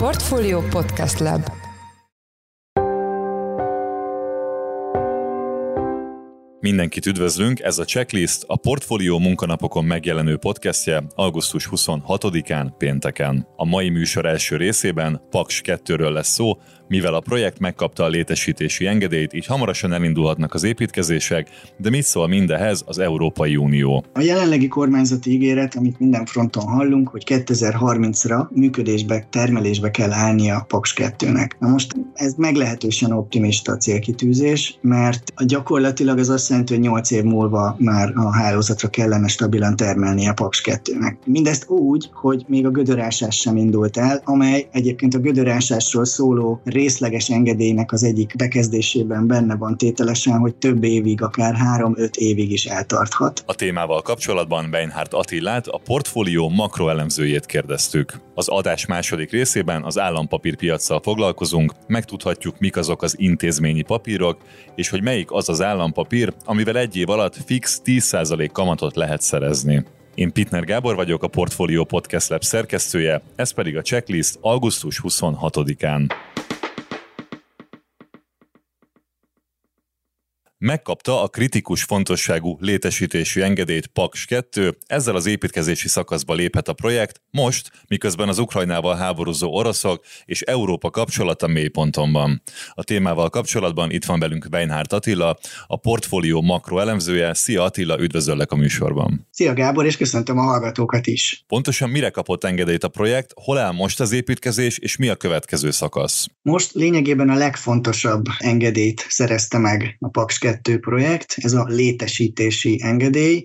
Portfolio Podcast Lab Mindenkit üdvözlünk, ez a Checklist, a Portfólió munkanapokon megjelenő podcastje augusztus 26-án pénteken. A mai műsor első részében Paks 2-ről lesz szó, mivel a projekt megkapta a létesítési engedélyt, így hamarosan elindulhatnak az építkezések, de mit szól mindehez az Európai Unió? A jelenlegi kormányzati ígéret, amit minden fronton hallunk, hogy 2030-ra működésbe, termelésbe kell állnia a Paks 2-nek. Na most ez meglehetősen optimista célkitűzés, mert gyakorlatilag ez azt jelenti, hogy 8 év múlva már a hálózatra kellene stabilan termelni a Paks 2-nek. Mindezt úgy, hogy még a gödörásás sem indult el, amely egyébként a gödörásásról szóló részleges engedélynek az egyik bekezdésében benne van tételesen, hogy több évig, akár 3-5 évig is eltarthat. A témával kapcsolatban Beinhardt Attillát, a portfólió makroelemzőjét kérdeztük. Az adás második részében az állampapírpiacsal foglalkozunk, megtudhatjuk, mik azok az intézményi papírok, és hogy melyik az az állampapír, amivel egy év alatt fix 10% kamatot lehet szerezni. Én Pitner Gábor vagyok, a Portfolio Podcast Lab szerkesztője, ez pedig a checklist augusztus 26-án. Megkapta a kritikus fontosságú létesítési engedélyt Paks 2, ezzel az építkezési szakaszba léphet a projekt, most, miközben az Ukrajnával háborúzó oroszok és Európa kapcsolata mélyponton van. A témával kapcsolatban itt van velünk Weinhardt Attila, a portfólió makroelemzője. Szia Attila, üdvözöllek a műsorban. Szia Gábor, és köszöntöm a hallgatókat is. Pontosan mire kapott engedélyt a projekt, hol áll most az építkezés, és mi a következő szakasz? Most lényegében a legfontosabb engedélyt szerezte meg a Paks 2 2 projekt, ez a létesítési engedély,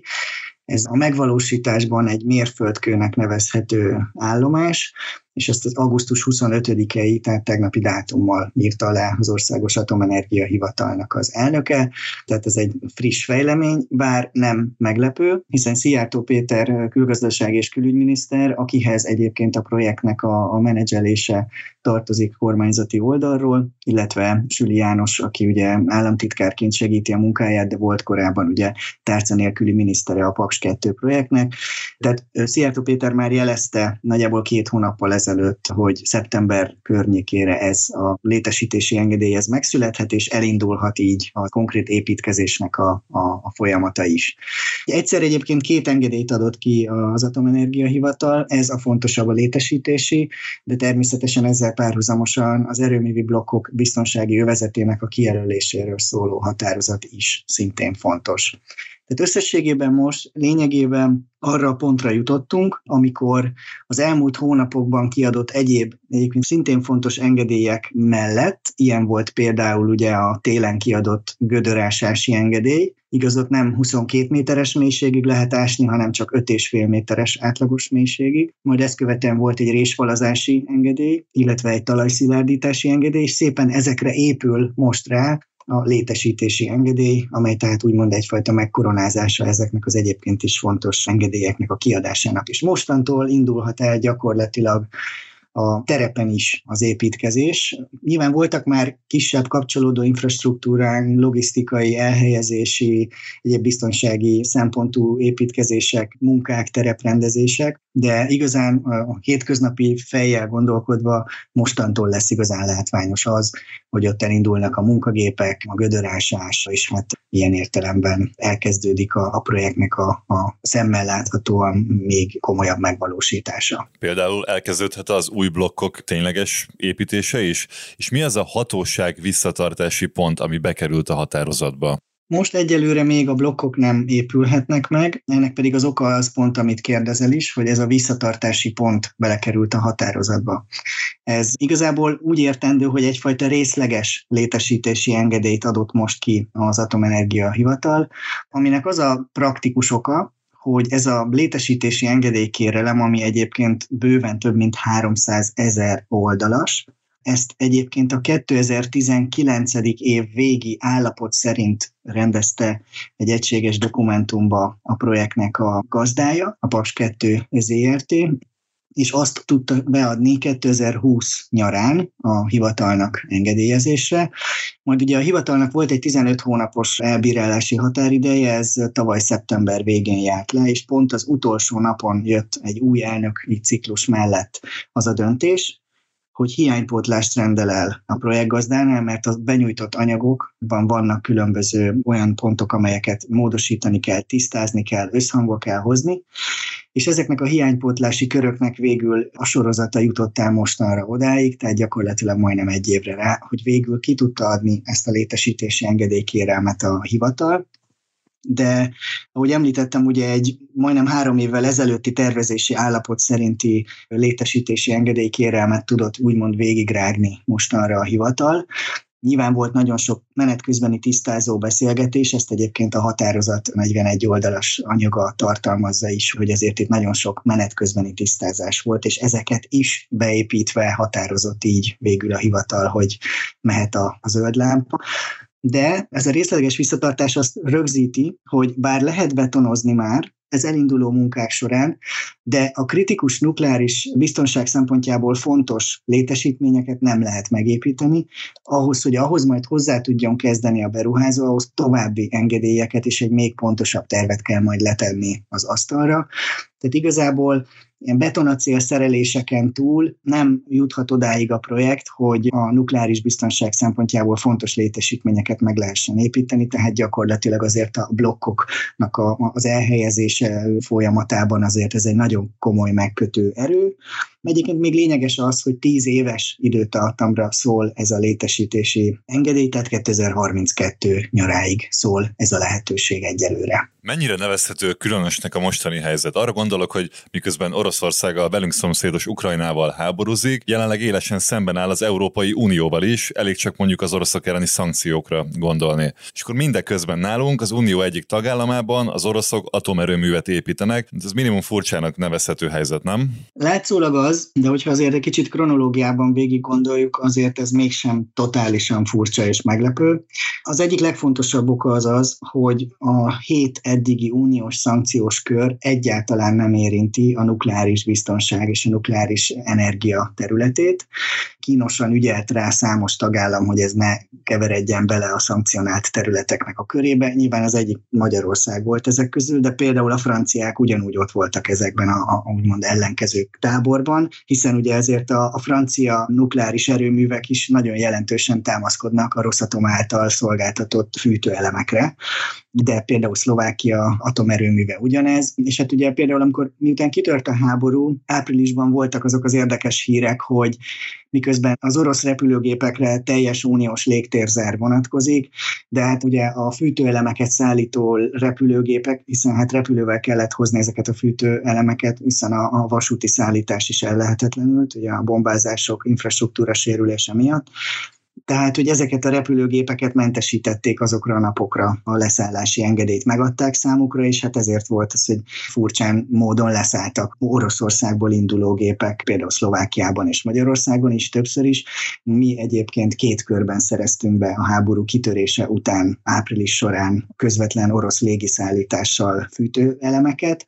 ez a megvalósításban egy mérföldkőnek nevezhető állomás, és ezt az augusztus 25-i, tehát tegnapi dátummal írta alá az Országos Atomenergia Hivatalnak az elnöke, tehát ez egy friss fejlemény, bár nem meglepő, hiszen Szijjártó Péter külgazdaság és külügyminiszter, akihez egyébként a projektnek a, a menedzselése tartozik kormányzati oldalról, illetve Süli János, aki ugye államtitkárként segíti a munkáját, de volt korábban ugye tárca nélküli minisztere a Paks 2 projektnek. Tehát Szijjártó Péter már jelezte nagyjából két hónappal ezelőtt, hogy szeptember környékére ez a létesítési engedély ez megszülethet, és elindulhat így a konkrét építkezésnek a, a, a folyamata is. Egyszer egyébként két engedélyt adott ki az Atomenergia Hivatal, ez a fontosabb a létesítési, de természetesen ezzel párhuzamosan az erőművi blokkok biztonsági övezetének a kijelöléséről szóló határozat is szintén fontos. Tehát összességében most lényegében arra a pontra jutottunk, amikor az elmúlt hónapokban kiadott egyéb, egyébként szintén fontos engedélyek mellett, ilyen volt például ugye a télen kiadott gödörásási engedély, igazot nem 22 méteres mélységig lehet ásni, hanem csak 5,5 méteres átlagos mélységig. Majd ezt követően volt egy résfalazási engedély, illetve egy talajszilárdítási engedély, és szépen ezekre épül most rá a létesítési engedély, amely tehát úgymond egyfajta megkoronázása ezeknek az egyébként is fontos engedélyeknek a kiadásának. És mostantól indulhat el gyakorlatilag a terepen is az építkezés. Nyilván voltak már kisebb kapcsolódó infrastruktúránk, logisztikai, elhelyezési, egyéb biztonsági szempontú építkezések, munkák, tereprendezések, de igazán a hétköznapi fejjel gondolkodva mostantól lesz igazán látványos az, hogy ott elindulnak a munkagépek, a gödörásás, és hát ilyen értelemben elkezdődik a, a projektnek a, a szemmel láthatóan még komolyabb megvalósítása. Például elkezdődhet az új blokkok tényleges építése is, és mi az a hatóság visszatartási pont, ami bekerült a határozatba? Most egyelőre még a blokkok nem épülhetnek meg, ennek pedig az oka az pont, amit kérdezel is, hogy ez a visszatartási pont belekerült a határozatba. Ez igazából úgy értendő, hogy egyfajta részleges létesítési engedélyt adott most ki az Atomenergia Hivatal, aminek az a praktikus oka, hogy ez a létesítési engedélykérelem, ami egyébként bőven több mint 300 ezer oldalas, ezt egyébként a 2019. év végi állapot szerint rendezte egy egységes dokumentumba a projektnek a gazdája, a PAS 2 ZRT, és azt tudta beadni 2020 nyarán a hivatalnak engedélyezésre. Majd ugye a hivatalnak volt egy 15 hónapos elbírálási határideje, ez tavaly szeptember végén járt le, és pont az utolsó napon jött egy új elnöki ciklus mellett az a döntés, hogy hiánypótlást rendel el a projektgazdánál, mert a benyújtott anyagokban vannak különböző olyan pontok, amelyeket módosítani kell, tisztázni kell, összhangba kell hozni, és ezeknek a hiánypótlási köröknek végül a sorozata jutott el mostanra odáig, tehát gyakorlatilag majdnem egy évre rá, hogy végül ki tudta adni ezt a létesítési engedélykérelmet a hivatal, de ahogy említettem, ugye egy majdnem három évvel ezelőtti tervezési állapot szerinti létesítési engedélykérelmet tudott úgymond végigrágni mostanra a hivatal. Nyilván volt nagyon sok menet közbeni tisztázó beszélgetés, ezt egyébként a határozat 41 oldalas anyaga tartalmazza is, hogy azért itt nagyon sok menet közbeni tisztázás volt, és ezeket is beépítve határozott így végül a hivatal, hogy mehet a, a zöld lámpa de ez a részleges visszatartás azt rögzíti, hogy bár lehet betonozni már, ez elinduló munkák során, de a kritikus nukleáris biztonság szempontjából fontos létesítményeket nem lehet megépíteni. Ahhoz, hogy ahhoz majd hozzá tudjon kezdeni a beruházó, ahhoz további engedélyeket és egy még pontosabb tervet kell majd letenni az asztalra. Tehát igazából ilyen betonacél szereléseken túl nem juthat odáig a projekt, hogy a nukleáris biztonság szempontjából fontos létesítményeket meg lehessen építeni, tehát gyakorlatilag azért a blokkoknak a, az elhelyezése folyamatában azért ez egy nagyon komoly megkötő erő. Egyébként még lényeges az, hogy 10 éves időtartamra szól ez a létesítési engedély, tehát 2032 nyaráig szól ez a lehetőség egyelőre. Mennyire nevezhető különösnek a mostani helyzet? Arra gondolok, hogy miközben Oroszország a velünk szomszédos Ukrajnával háborúzik, jelenleg élesen szemben áll az Európai Unióval is, elég csak mondjuk az oroszok elleni szankciókra gondolni. És akkor mindeközben nálunk az Unió egyik tagállamában az oroszok atomerőművet építenek, ez minimum furcsának nevezhető helyzet, nem? Látszólag az, de hogyha azért egy kicsit kronológiában végig gondoljuk, azért ez mégsem totálisan furcsa és meglepő. Az egyik legfontosabb oka az az, hogy a hét eddigi uniós szankciós kör egyáltalán nem érinti a nukleáris biztonság és a nukleáris energia területét. Kínosan ügyelt rá számos tagállam, hogy ez ne keveredjen bele a szankcionált területeknek a körébe. Nyilván az egyik Magyarország volt ezek közül, de például a franciák ugyanúgy ott voltak ezekben a, a úgymond ellenkezők táborban, hiszen ugye ezért a, a francia nukleáris erőművek is nagyon jelentősen támaszkodnak a Rosszatom által szolgáltatott fűtőelemekre. De például Szlovákia atomerőműve ugyanez, és hát ugye például amikor miután kitört a háború, áprilisban voltak azok az érdekes hírek, hogy miközben az orosz repülőgépekre teljes uniós légtérzár vonatkozik, de hát ugye a fűtőelemeket szállító repülőgépek, hiszen hát repülővel kellett hozni ezeket a fűtőelemeket, hiszen a, a vasúti szállítás is ellehetetlenült, ugye a bombázások infrastruktúra sérülése miatt, tehát, hogy ezeket a repülőgépeket mentesítették azokra a napokra, a leszállási engedélyt megadták számukra, és hát ezért volt az, hogy furcsán módon leszálltak Oroszországból induló gépek, például Szlovákiában és Magyarországon is többször is. Mi egyébként két körben szereztünk be a háború kitörése után április során közvetlen orosz légiszállítással fűtőelemeket,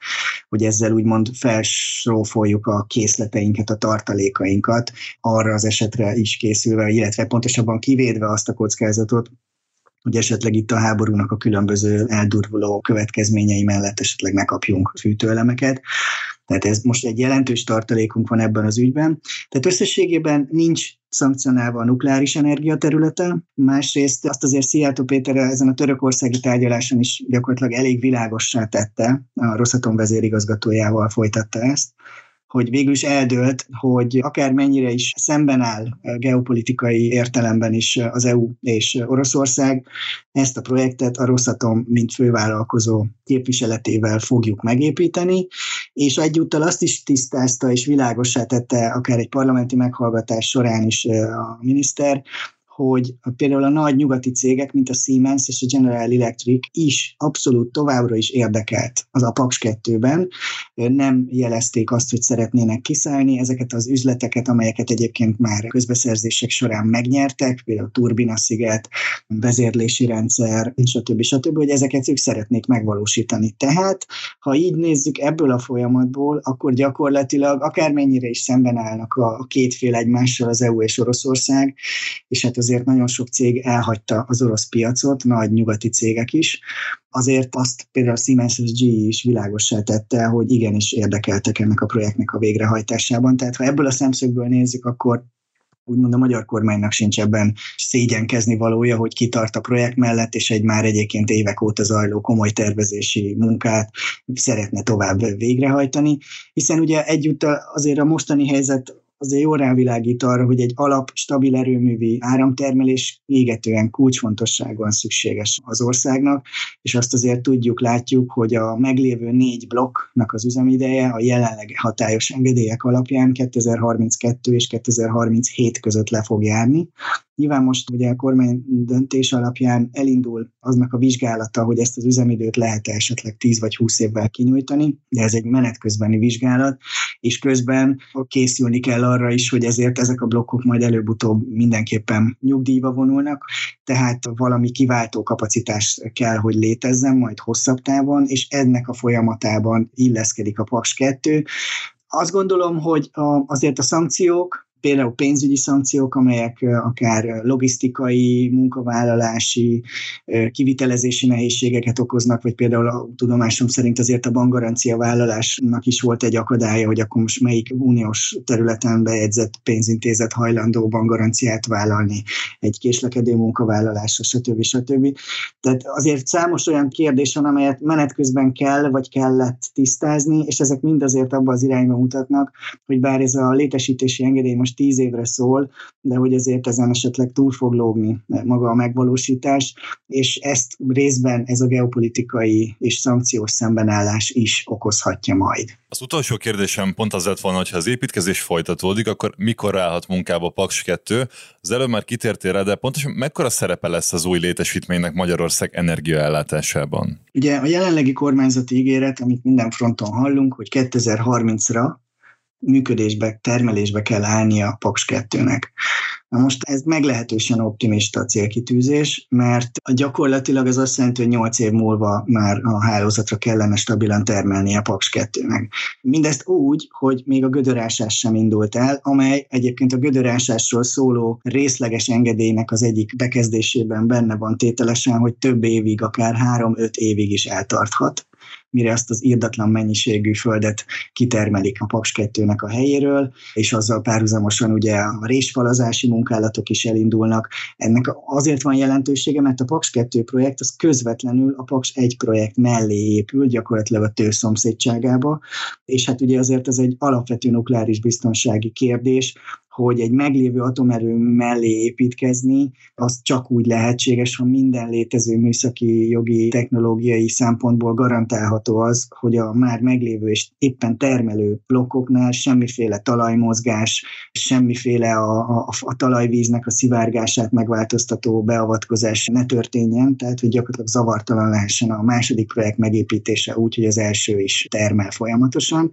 hogy ezzel úgymond felsrófoljuk a készleteinket, a tartalékainkat arra az esetre is készülve, illetve pontosan pontosabban kivédve azt a kockázatot, hogy esetleg itt a háborúnak a különböző eldurvuló következményei mellett esetleg ne kapjunk fűtőelemeket. Tehát ez most egy jelentős tartalékunk van ebben az ügyben. Tehát összességében nincs szankcionálva a nukleáris energia területe. Másrészt azt azért Szijjártó Péter ezen a törökországi tárgyaláson is gyakorlatilag elég világossá tette, a Rosszatom vezérigazgatójával folytatta ezt, hogy végül is eldőlt, hogy akár mennyire is szemben áll geopolitikai értelemben is az EU és Oroszország, ezt a projektet a Rosszatom, mint fővállalkozó képviseletével fogjuk megépíteni, és egyúttal azt is tisztázta és világossá tette akár egy parlamenti meghallgatás során is a miniszter, hogy például a nagy nyugati cégek, mint a Siemens és a General Electric is abszolút továbbra is érdekelt az a Paks 2-ben. Nem jelezték azt, hogy szeretnének kiszállni ezeket az üzleteket, amelyeket egyébként már közbeszerzések során megnyertek, például Turbina sziget, vezérlési rendszer, stb. stb., hogy ezeket ők szeretnék megvalósítani. Tehát, ha így nézzük ebből a folyamatból, akkor gyakorlatilag akármennyire is szemben állnak a két fél egymással az EU és Oroszország, és hát az azért nagyon sok cég elhagyta az orosz piacot, nagy nyugati cégek is, azért azt például a Siemens SG is világosá tette, hogy igenis érdekeltek ennek a projektnek a végrehajtásában. Tehát ha ebből a szemszögből nézzük, akkor úgymond a magyar kormánynak sincs ebben szégyenkezni valója, hogy kitart a projekt mellett, és egy már egyébként évek óta zajló komoly tervezési munkát szeretne tovább végrehajtani, hiszen ugye együtt azért a mostani helyzet azért jól rávilágít arra, hogy egy alap, stabil erőművi áramtermelés égetően kulcsfontosságban szükséges az országnak, és azt azért tudjuk, látjuk, hogy a meglévő négy blokknak az üzemideje a jelenleg hatályos engedélyek alapján 2032 és 2037 között le fog járni, Nyilván most ugye a kormány döntés alapján elindul aznak a vizsgálata, hogy ezt az üzemidőt lehet esetleg 10 vagy 20 évvel kinyújtani, de ez egy menetközbeni vizsgálat, és közben készülni kell arra is, hogy ezért ezek a blokkok majd előbb-utóbb mindenképpen nyugdíjba vonulnak, tehát valami kiváltó kapacitás kell, hogy létezzen majd hosszabb távon, és ennek a folyamatában illeszkedik a Paks 2, azt gondolom, hogy azért a szankciók például pénzügyi szankciók, amelyek akár logisztikai, munkavállalási, kivitelezési nehézségeket okoznak, vagy például a tudomásom szerint azért a bankgarancia vállalásnak is volt egy akadálya, hogy akkor most melyik uniós területen bejegyzett pénzintézet hajlandó bankgaranciát vállalni, egy késlekedő munkavállalásra, stb. stb. Tehát azért számos olyan kérdés van, amelyet menet közben kell, vagy kellett tisztázni, és ezek mind azért abba az irányba mutatnak, hogy bár ez a létesítési engedély most most tíz évre szól, de hogy ezért ezen esetleg túl fog lógni maga a megvalósítás, és ezt részben ez a geopolitikai és szankciós szembenállás is okozhatja majd. Az utolsó kérdésem pont az lett volna, hogy ha az építkezés folytatódik, akkor mikor állhat munkába Paks 2? Az előbb már kitértél rá, de pontosan mekkora szerepe lesz az új létesítménynek Magyarország energiaellátásában? Ugye a jelenlegi kormányzati ígéret, amit minden fronton hallunk, hogy 2030-ra működésbe, termelésbe kell állnia a Paks 2-nek. Na most ez meglehetősen optimista célkitűzés, mert gyakorlatilag ez azt jelenti, hogy 8 év múlva már a hálózatra kellene stabilan termelni a Paks 2-nek. Mindezt úgy, hogy még a gödörásás sem indult el, amely egyébként a gödörásásról szóló részleges engedélynek az egyik bekezdésében benne van tételesen, hogy több évig, akár 3-5 évig is eltarthat mire azt az írdatlan mennyiségű földet kitermelik a Paks 2-nek a helyéről, és azzal párhuzamosan ugye a résfalazási munkálatok is elindulnak. Ennek azért van jelentősége, mert a Paks 2 projekt az közvetlenül a Paks 1 projekt mellé épül, gyakorlatilag a tő szomszédságába, és hát ugye azért ez egy alapvető nukleáris biztonsági kérdés, hogy egy meglévő atomerő mellé építkezni, az csak úgy lehetséges, ha minden létező műszaki, jogi, technológiai szempontból garantálható az, hogy a már meglévő és éppen termelő blokkoknál semmiféle talajmozgás, semmiféle a, a, a talajvíznek a szivárgását megváltoztató beavatkozás ne történjen, tehát hogy gyakorlatilag zavartalan lehessen a második projekt megépítése úgy, hogy az első is termel folyamatosan.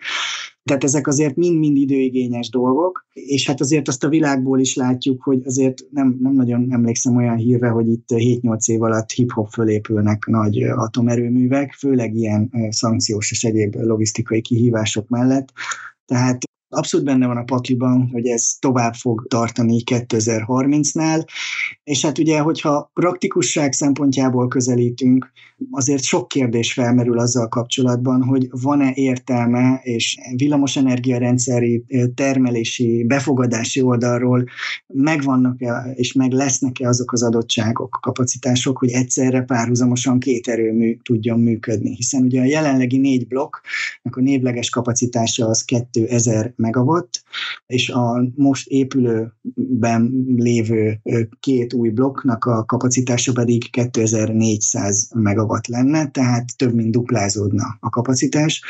Tehát ezek azért mind-mind időigényes dolgok, és hát azért azt a világból is látjuk, hogy azért nem, nem nagyon emlékszem olyan hírre, hogy itt 7-8 év alatt hip-hop fölépülnek nagy atomerőművek, főleg ilyen szankciós és egyéb logisztikai kihívások mellett. Tehát abszolút benne van a pakliban, hogy ez tovább fog tartani 2030-nál, és hát ugye, hogyha praktikusság szempontjából közelítünk, azért sok kérdés felmerül azzal kapcsolatban, hogy van-e értelme és villamosenergia rendszeri termelési, befogadási oldalról megvannak-e és meg lesznek-e azok az adottságok, kapacitások, hogy egyszerre párhuzamosan két erőmű tudjon működni. Hiszen ugye a jelenlegi négy blokknak a névleges kapacitása az 2000 megawatt, és a most épülőben lévő két új blokknak a kapacitása pedig 2400 megawatt lenne, tehát több mint duplázódna a kapacitás.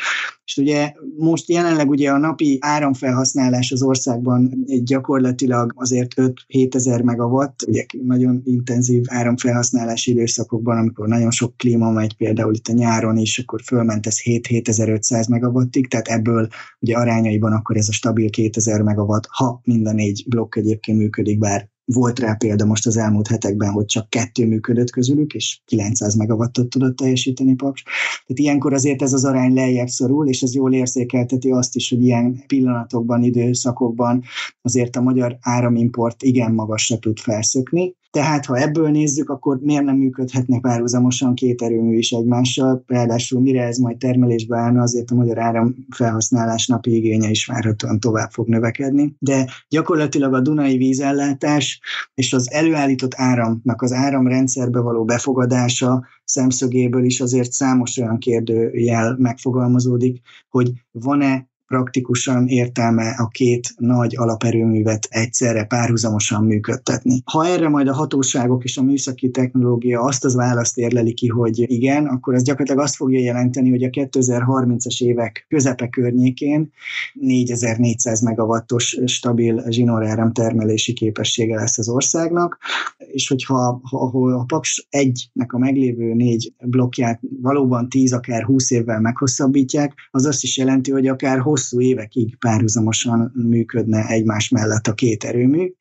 És ugye most jelenleg ugye a napi áramfelhasználás az országban gyakorlatilag azért 5-7 ezer megawatt, ugye nagyon intenzív áramfelhasználási időszakokban, amikor nagyon sok klíma megy, például itt a nyáron is, akkor fölment ez 7-7500 megawattig, tehát ebből ugye arányaiban akkor ez a stabil 2000 megawatt, ha mind a négy blokk egyébként működik, bár volt rá példa most az elmúlt hetekben, hogy csak kettő működött közülük, és 900 megawattot tudott teljesíteni Paks. Tehát ilyenkor azért ez az arány lejjebb szorul, és ez jól érzékelteti azt is, hogy ilyen pillanatokban, időszakokban azért a magyar áramimport igen magasra tud felszökni, Tehát, ha ebből nézzük, akkor miért nem működhetnek párhuzamosan két erőmű is egymással? Ráadásul mire ez majd termelésbe állna, azért a magyar áram felhasználás napi igénye is várhatóan tovább fog növekedni. De gyakorlatilag a Dunai vízellátás és az előállított áramnak az áramrendszerbe való befogadása szemszögéből is azért számos olyan kérdőjel megfogalmazódik, hogy van-e praktikusan értelme a két nagy alaperőművet egyszerre párhuzamosan működtetni. Ha erre majd a hatóságok és a műszaki technológia azt az választ érleli ki, hogy igen, akkor ez gyakorlatilag azt fogja jelenteni, hogy a 2030-as évek közepe környékén 4400 megawattos stabil zsinóráram termelési képessége lesz az országnak, és hogyha ha, ha a Paks 1-nek a meglévő négy blokkját valóban 10, akár 20 évvel meghosszabbítják, az azt is jelenti, hogy akár hosszú évekig párhuzamosan működne egymás mellett a két erőmű,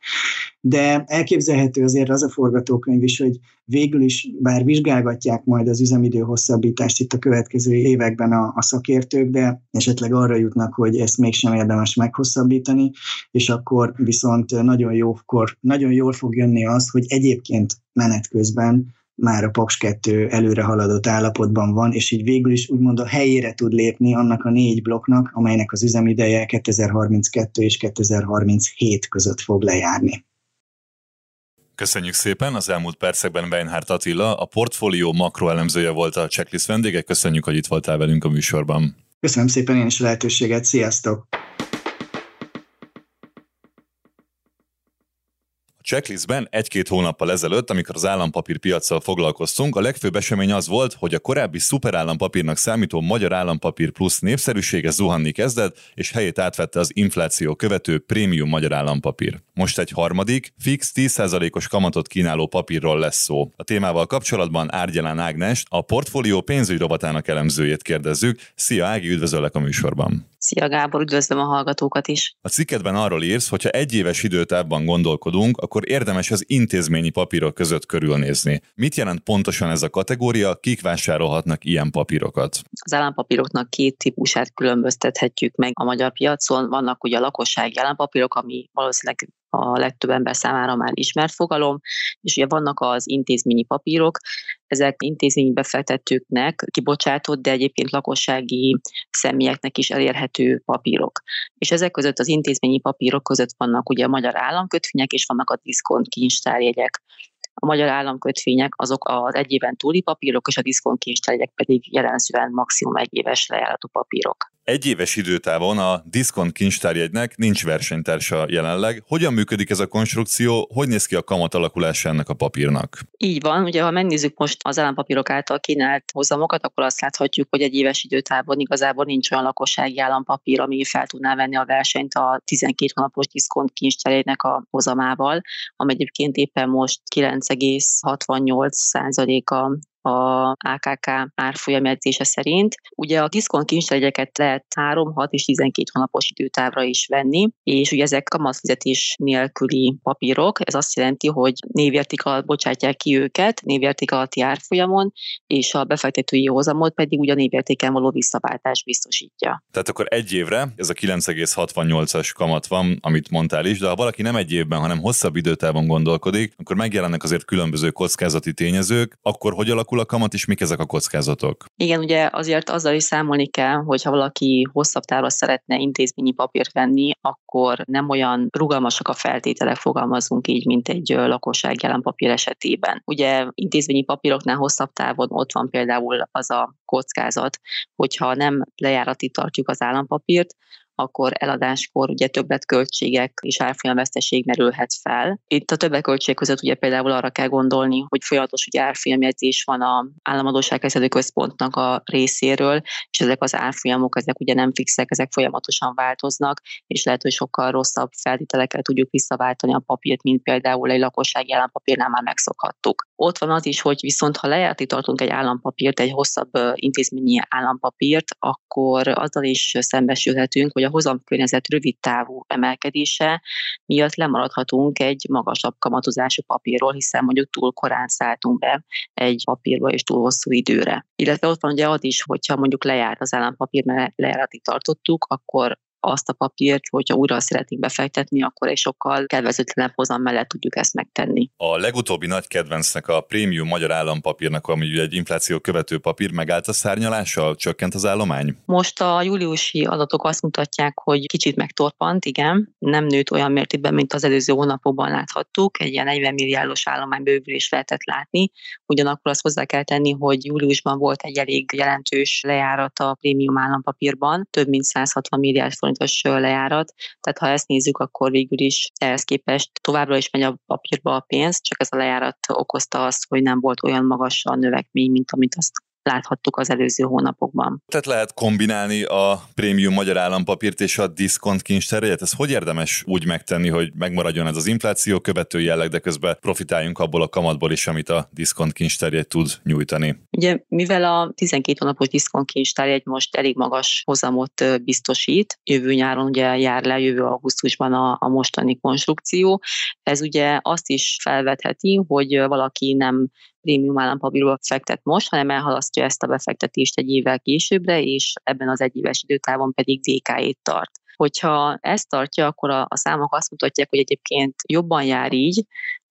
de elképzelhető azért az a forgatókönyv is, hogy végül is, bár vizsgálgatják majd az üzemidő hosszabbítást itt a következő években a, a szakértők, de esetleg arra jutnak, hogy ezt mégsem érdemes meghosszabbítani, és akkor viszont nagyon jókor, nagyon jól fog jönni az, hogy egyébként menet közben már a Paks 2 előre haladott állapotban van, és így végül is úgymond a helyére tud lépni annak a négy blokknak, amelynek az üzemideje 2032 és 2037 között fog lejárni. Köszönjük szépen! Az elmúlt percekben Weinhardt Attila, a portfólió makroelemzője volt a checklist vendége. Köszönjük, hogy itt voltál velünk a műsorban. Köszönöm szépen én is a lehetőséget. Sziasztok! Checklistben egy-két hónappal ezelőtt, amikor az állampapírpiacsal foglalkoztunk, a legfőbb esemény az volt, hogy a korábbi szuperállampapírnak számító Magyar Állampapír Plusz népszerűsége zuhanni kezdett, és helyét átvette az infláció követő prémium Magyar Állampapír. Most egy harmadik, fix 10%-os kamatot kínáló papírról lesz szó. A témával kapcsolatban Árgyalán Ágnes, a portfólió pénzügyi rovatának elemzőjét kérdezzük. Szia Ági, üdvözöllek a műsorban! Szia Gábor, üdvözlöm a hallgatókat is. A cikkedben arról írsz, hogy ha egy éves időtávban gondolkodunk, akkor érdemes az intézményi papírok között körülnézni. Mit jelent pontosan ez a kategória, kik vásárolhatnak ilyen papírokat? Az állampapíroknak két típusát különböztethetjük meg a magyar piacon. Vannak ugye a lakossági állampapírok, ami valószínűleg a legtöbb ember számára már ismert fogalom, és ugye vannak az intézményi papírok, ezek intézményi befektetőknek kibocsátott, de egyébként lakossági személyeknek is elérhető papírok. És ezek között az intézményi papírok között vannak ugye a magyar államkötvények, és vannak a diszkont kincstárjegyek. A magyar államkötvények azok az egy éven túli papírok, és a diszkontkincstárjegyek pedig jellemzően maximum egy éves lejáratú papírok. Egy éves időtávon a diszkont kincstárjegynek nincs versenytársa jelenleg. Hogyan működik ez a konstrukció? Hogy néz ki a kamat alakulása ennek a papírnak? Így van, ugye ha megnézzük most az állampapírok által kínált hozamokat, akkor azt láthatjuk, hogy egy éves időtávon igazából nincs olyan lakossági állampapír, ami fel tudná venni a versenyt a 12 hónapos diszkont kincstárjegynek a hozamával, ami egyébként éppen most 9,68 a AKK árfolyam edzése szerint. Ugye a diszkont kincstárgyeket lehet 3, 6 és 12 hónapos időtávra is venni, és ugye ezek kamatfizetés nélküli papírok. Ez azt jelenti, hogy névérték alatt bocsátják ki őket, névérték alatti árfolyamon, és a befektetői hozamot pedig ugye a névértéken való visszaváltás biztosítja. Tehát akkor egy évre ez a 9,68-as kamat van, amit mondtál is, de ha valaki nem egy évben, hanem hosszabb időtávon gondolkodik, akkor megjelennek azért különböző kockázati tényezők, akkor hogy alakul alakul a kamat, és mik ezek a kockázatok? Igen, ugye azért azzal is számolni kell, hogy ha valaki hosszabb távra szeretne intézményi papírt venni, akkor nem olyan rugalmasak a feltételek, fogalmazunk így, mint egy lakosság papír esetében. Ugye intézményi papíroknál hosszabb távon ott van például az a kockázat, hogyha nem lejárati tartjuk az állampapírt, akkor eladáskor ugye többletköltségek és árfolyamveszteség merülhet fel. Itt a többletköltség között ugye például arra kell gondolni, hogy folyamatos ugye árfolyamjegyzés van a államadóságkezelő központnak a részéről, és ezek az árfolyamok, ezek ugye nem fixek, ezek folyamatosan változnak, és lehet, hogy sokkal rosszabb feltételekkel tudjuk visszaváltani a papírt, mint például egy lakossági állampapírnál már megszokhattuk. Ott van az is, hogy viszont ha lejárti tartunk egy állampapírt, egy hosszabb intézményi állampapírt, akkor azzal is szembesülhetünk, hogy a hozamkörnyezet rövid távú emelkedése miatt lemaradhatunk egy magasabb kamatozású papírról, hiszen mondjuk túl korán szálltunk be egy papírba és túl hosszú időre. Illetve ott van ugye az is, hogyha mondjuk lejárt az állampapír, mert lejáratig tartottuk, akkor azt a papírt, hogyha újra szeretnénk befektetni, akkor egy sokkal kedvezőtlenebb hozam mellett tudjuk ezt megtenni. A legutóbbi nagy kedvencnek a prémium magyar állampapírnak, ami egy infláció követő papír, megállt a szárnyalással, csökkent az állomány? Most a júliusi adatok azt mutatják, hogy kicsit megtorpant, igen, nem nőtt olyan mértékben, mint az előző hónapokban láthattuk, egy ilyen 40 milliárdos állomány bővülés lehetett látni, ugyanakkor azt hozzá kell tenni, hogy júliusban volt egy elég jelentős lejárat a prémium állampapírban, több mint 160 milliárd forintos lejárat, tehát ha ezt nézzük, akkor végül is ehhez képest továbbra is megy a papírba a pénz, csak ez a lejárat okozta azt, hogy nem volt olyan magas a növekmény, mint amit azt láthattuk az előző hónapokban. Tehát lehet kombinálni a prémium magyar állampapírt és a diszkont kincstárjegyet? Ez hogy érdemes úgy megtenni, hogy megmaradjon ez az infláció követő jelleg, de közben profitáljunk abból a kamatból is, amit a diszkont kincstárjegy tud nyújtani? Ugye, mivel a 12 hónapos diszkont kincstárjegy most elég magas hozamot biztosít, jövő nyáron ugye jár le, jövő augusztusban a, a mostani konstrukció, ez ugye azt is felvetheti, hogy valaki nem prémium állampapírba fektet most, hanem elhalasztja ezt a befektetést egy évvel későbbre, és ebben az egyéves időtávon pedig DK-ét tart. Hogyha ezt tartja, akkor a, a számok azt mutatják, hogy egyébként jobban jár így,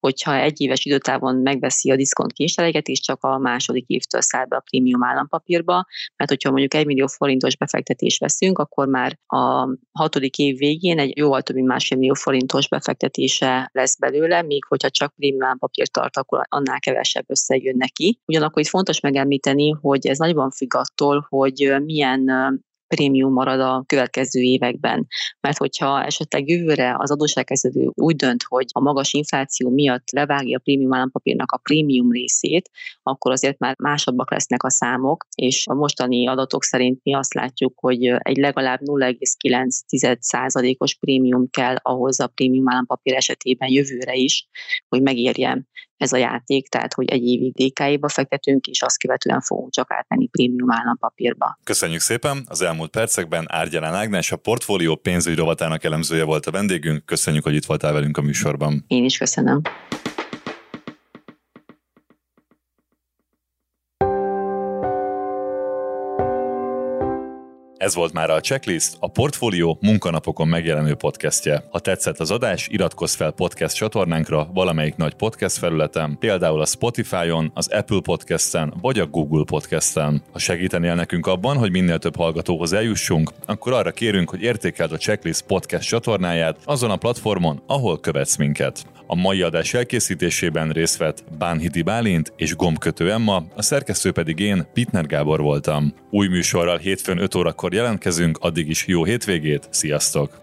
hogyha egy éves időtávon megveszi a diszkont kényszereget, és csak a második évtől száll be a prémium állampapírba, mert hogyha mondjuk egy millió forintos befektetést veszünk, akkor már a hatodik év végén egy jóval több mint másfél millió forintos befektetése lesz belőle, míg hogyha csak prémium állampapírt tart, akkor annál kevesebb összeg jön neki. Ugyanakkor itt fontos megemlíteni, hogy ez nagyban függ attól, hogy milyen prémium marad a következő években. Mert hogyha esetleg jövőre az adósságkezelő úgy dönt, hogy a magas infláció miatt levágja a prémium állampapírnak a prémium részét, akkor azért már másabbak lesznek a számok, és a mostani adatok szerint mi azt látjuk, hogy egy legalább 0,9%-os prémium kell ahhoz a prémium állampapír esetében jövőre is, hogy megérje ez a játék, tehát hogy egy évig DK-ba fektetünk, és azt követően fogunk csak átmenni prémium állampapírba. Köszönjük szépen! Az elmúlt percekben Árgyalán Ágnes, a portfólió pénzügyi rovatának elemzője volt a vendégünk. Köszönjük, hogy itt voltál velünk a műsorban. Én is köszönöm. Ez volt már a Checklist, a Portfólió munkanapokon megjelenő podcastje. Ha tetszett az adás, iratkozz fel podcast csatornánkra valamelyik nagy podcast felületen, például a Spotify-on, az Apple Podcast-en vagy a Google Podcast-en. Ha segítenél nekünk abban, hogy minél több hallgatóhoz eljussunk, akkor arra kérünk, hogy értékeld a Checklist podcast csatornáját azon a platformon, ahol követsz minket. A mai adás elkészítésében részt vett Bánhidi Bálint és Gombkötő Emma, a szerkesztő pedig én, Pitner Gábor voltam. Új műsorral hétfőn 5 órakor jelentkezünk, addig is jó hétvégét, sziasztok!